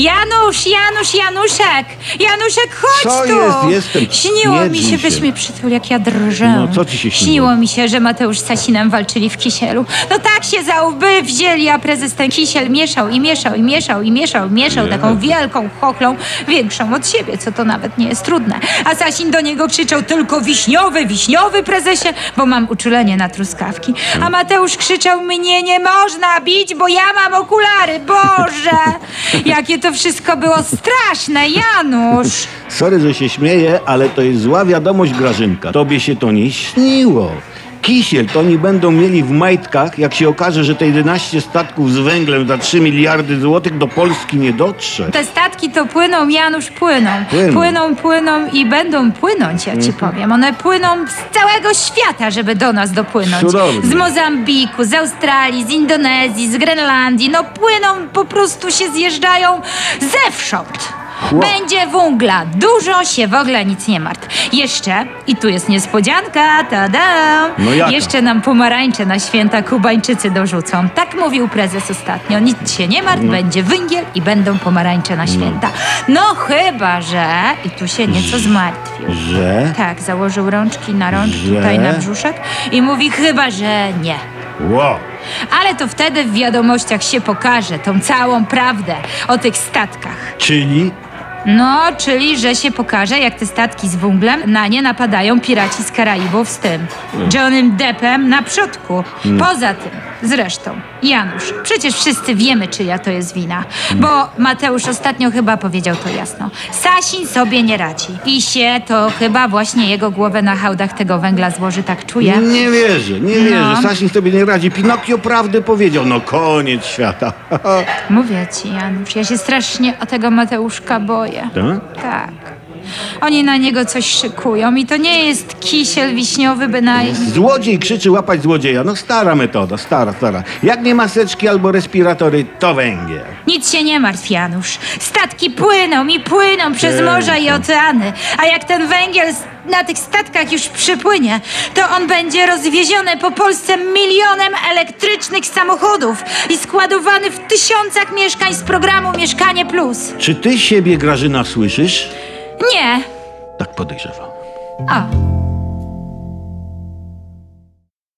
Janusz, Janusz, Januszek! Januszek, chodź Co tu! jest? Jestem. Śniło Nie mi drzyj się, się. weź mnie przytul, jak ja drżę. No, co ci się śniło? Śniło mi się, że Mateusz z Sasinem walczyli w kisielu. No tak się za łby wzięli, a prezes ten kisiel mieszał i mieszał i mieszał i mieszał mieszał taką wielką chochlą, większą od siebie, co to nawet nie jest trudne. A Sasin do niego krzyczał tylko wiśniowy, wiśniowy prezesie, bo mam uczulenie na truskawki. A Mateusz krzyczał, mnie nie można bić, bo ja mam okulary, Boże! Jakie to wszystko było straszne, Janusz! Sorry, że się śmieję, ale to jest zła wiadomość, Grażynka. Tobie się to nie śniło. Kisiel to oni będą mieli w majtkach, jak się okaże, że te 11 statków z węglem za 3 miliardy złotych do Polski nie dotrze. Te statki to płyną, Janusz, płyną. Płyną. Płyną, płyną i będą płynąć, ja ci powiem. One płyną z całego świata, żeby do nas dopłynąć. Cudownie. Z Mozambiku, z Australii, z Indonezji, z Grenlandii. No płyną, po prostu się zjeżdżają zewsząd. Będzie węgla. Dużo się w ogóle nic nie martw. Jeszcze, i tu jest niespodzianka, tada! No jaka? Jeszcze nam pomarańcze na święta Kubańczycy dorzucą. Tak mówił prezes ostatnio. Nic się nie martw, będzie węgiel i będą pomarańcze na święta. No chyba, że... I tu się nieco zmartwił. Że? Tak, założył rączki na rączki, Że? tutaj na brzuszek i mówi chyba, że nie. Wow. Ale to wtedy w wiadomościach się pokaże tą całą prawdę o tych statkach. Czyli? No, czyli, że się pokaże, jak te statki z węglem na nie napadają piraci z Karaibów z tym Johnem Deppem na przodku. Poza tym, zresztą, Janusz, przecież wszyscy wiemy, czyja to jest wina. Bo Mateusz ostatnio chyba powiedział to jasno. Sasin sobie nie radzi. I się to chyba właśnie jego głowę na hałdach tego węgla złoży, tak czuję. Nie wierzę, nie No. wierzę. Sasin sobie nie radzi. Pinokio prawdy powiedział. No koniec świata. Mówię ci, Janusz, ja się strasznie o tego Mateuszka boję. Tak? Tak. Oni na niego coś szykują i to nie jest kisiel wiśniowy bynajmniej. Złodziej krzyczy łapać złodzieja. No stara metoda, stara, stara. Jak nie maseczki albo respiratory, to węgiel. Nic się nie martw, Janusz. Statki płyną i płyną przez morza i oceany. A jak ten węgiel na tych statkach już przypłynie, to on będzie rozwieziony po Polsce milionem elektrycznych samochodów i składowany w tysiącach mieszkań z programu Mieszkanie Plus. Czy ty siebie, Grażyna, słyszysz? Nie. Tak podejrzewam. O,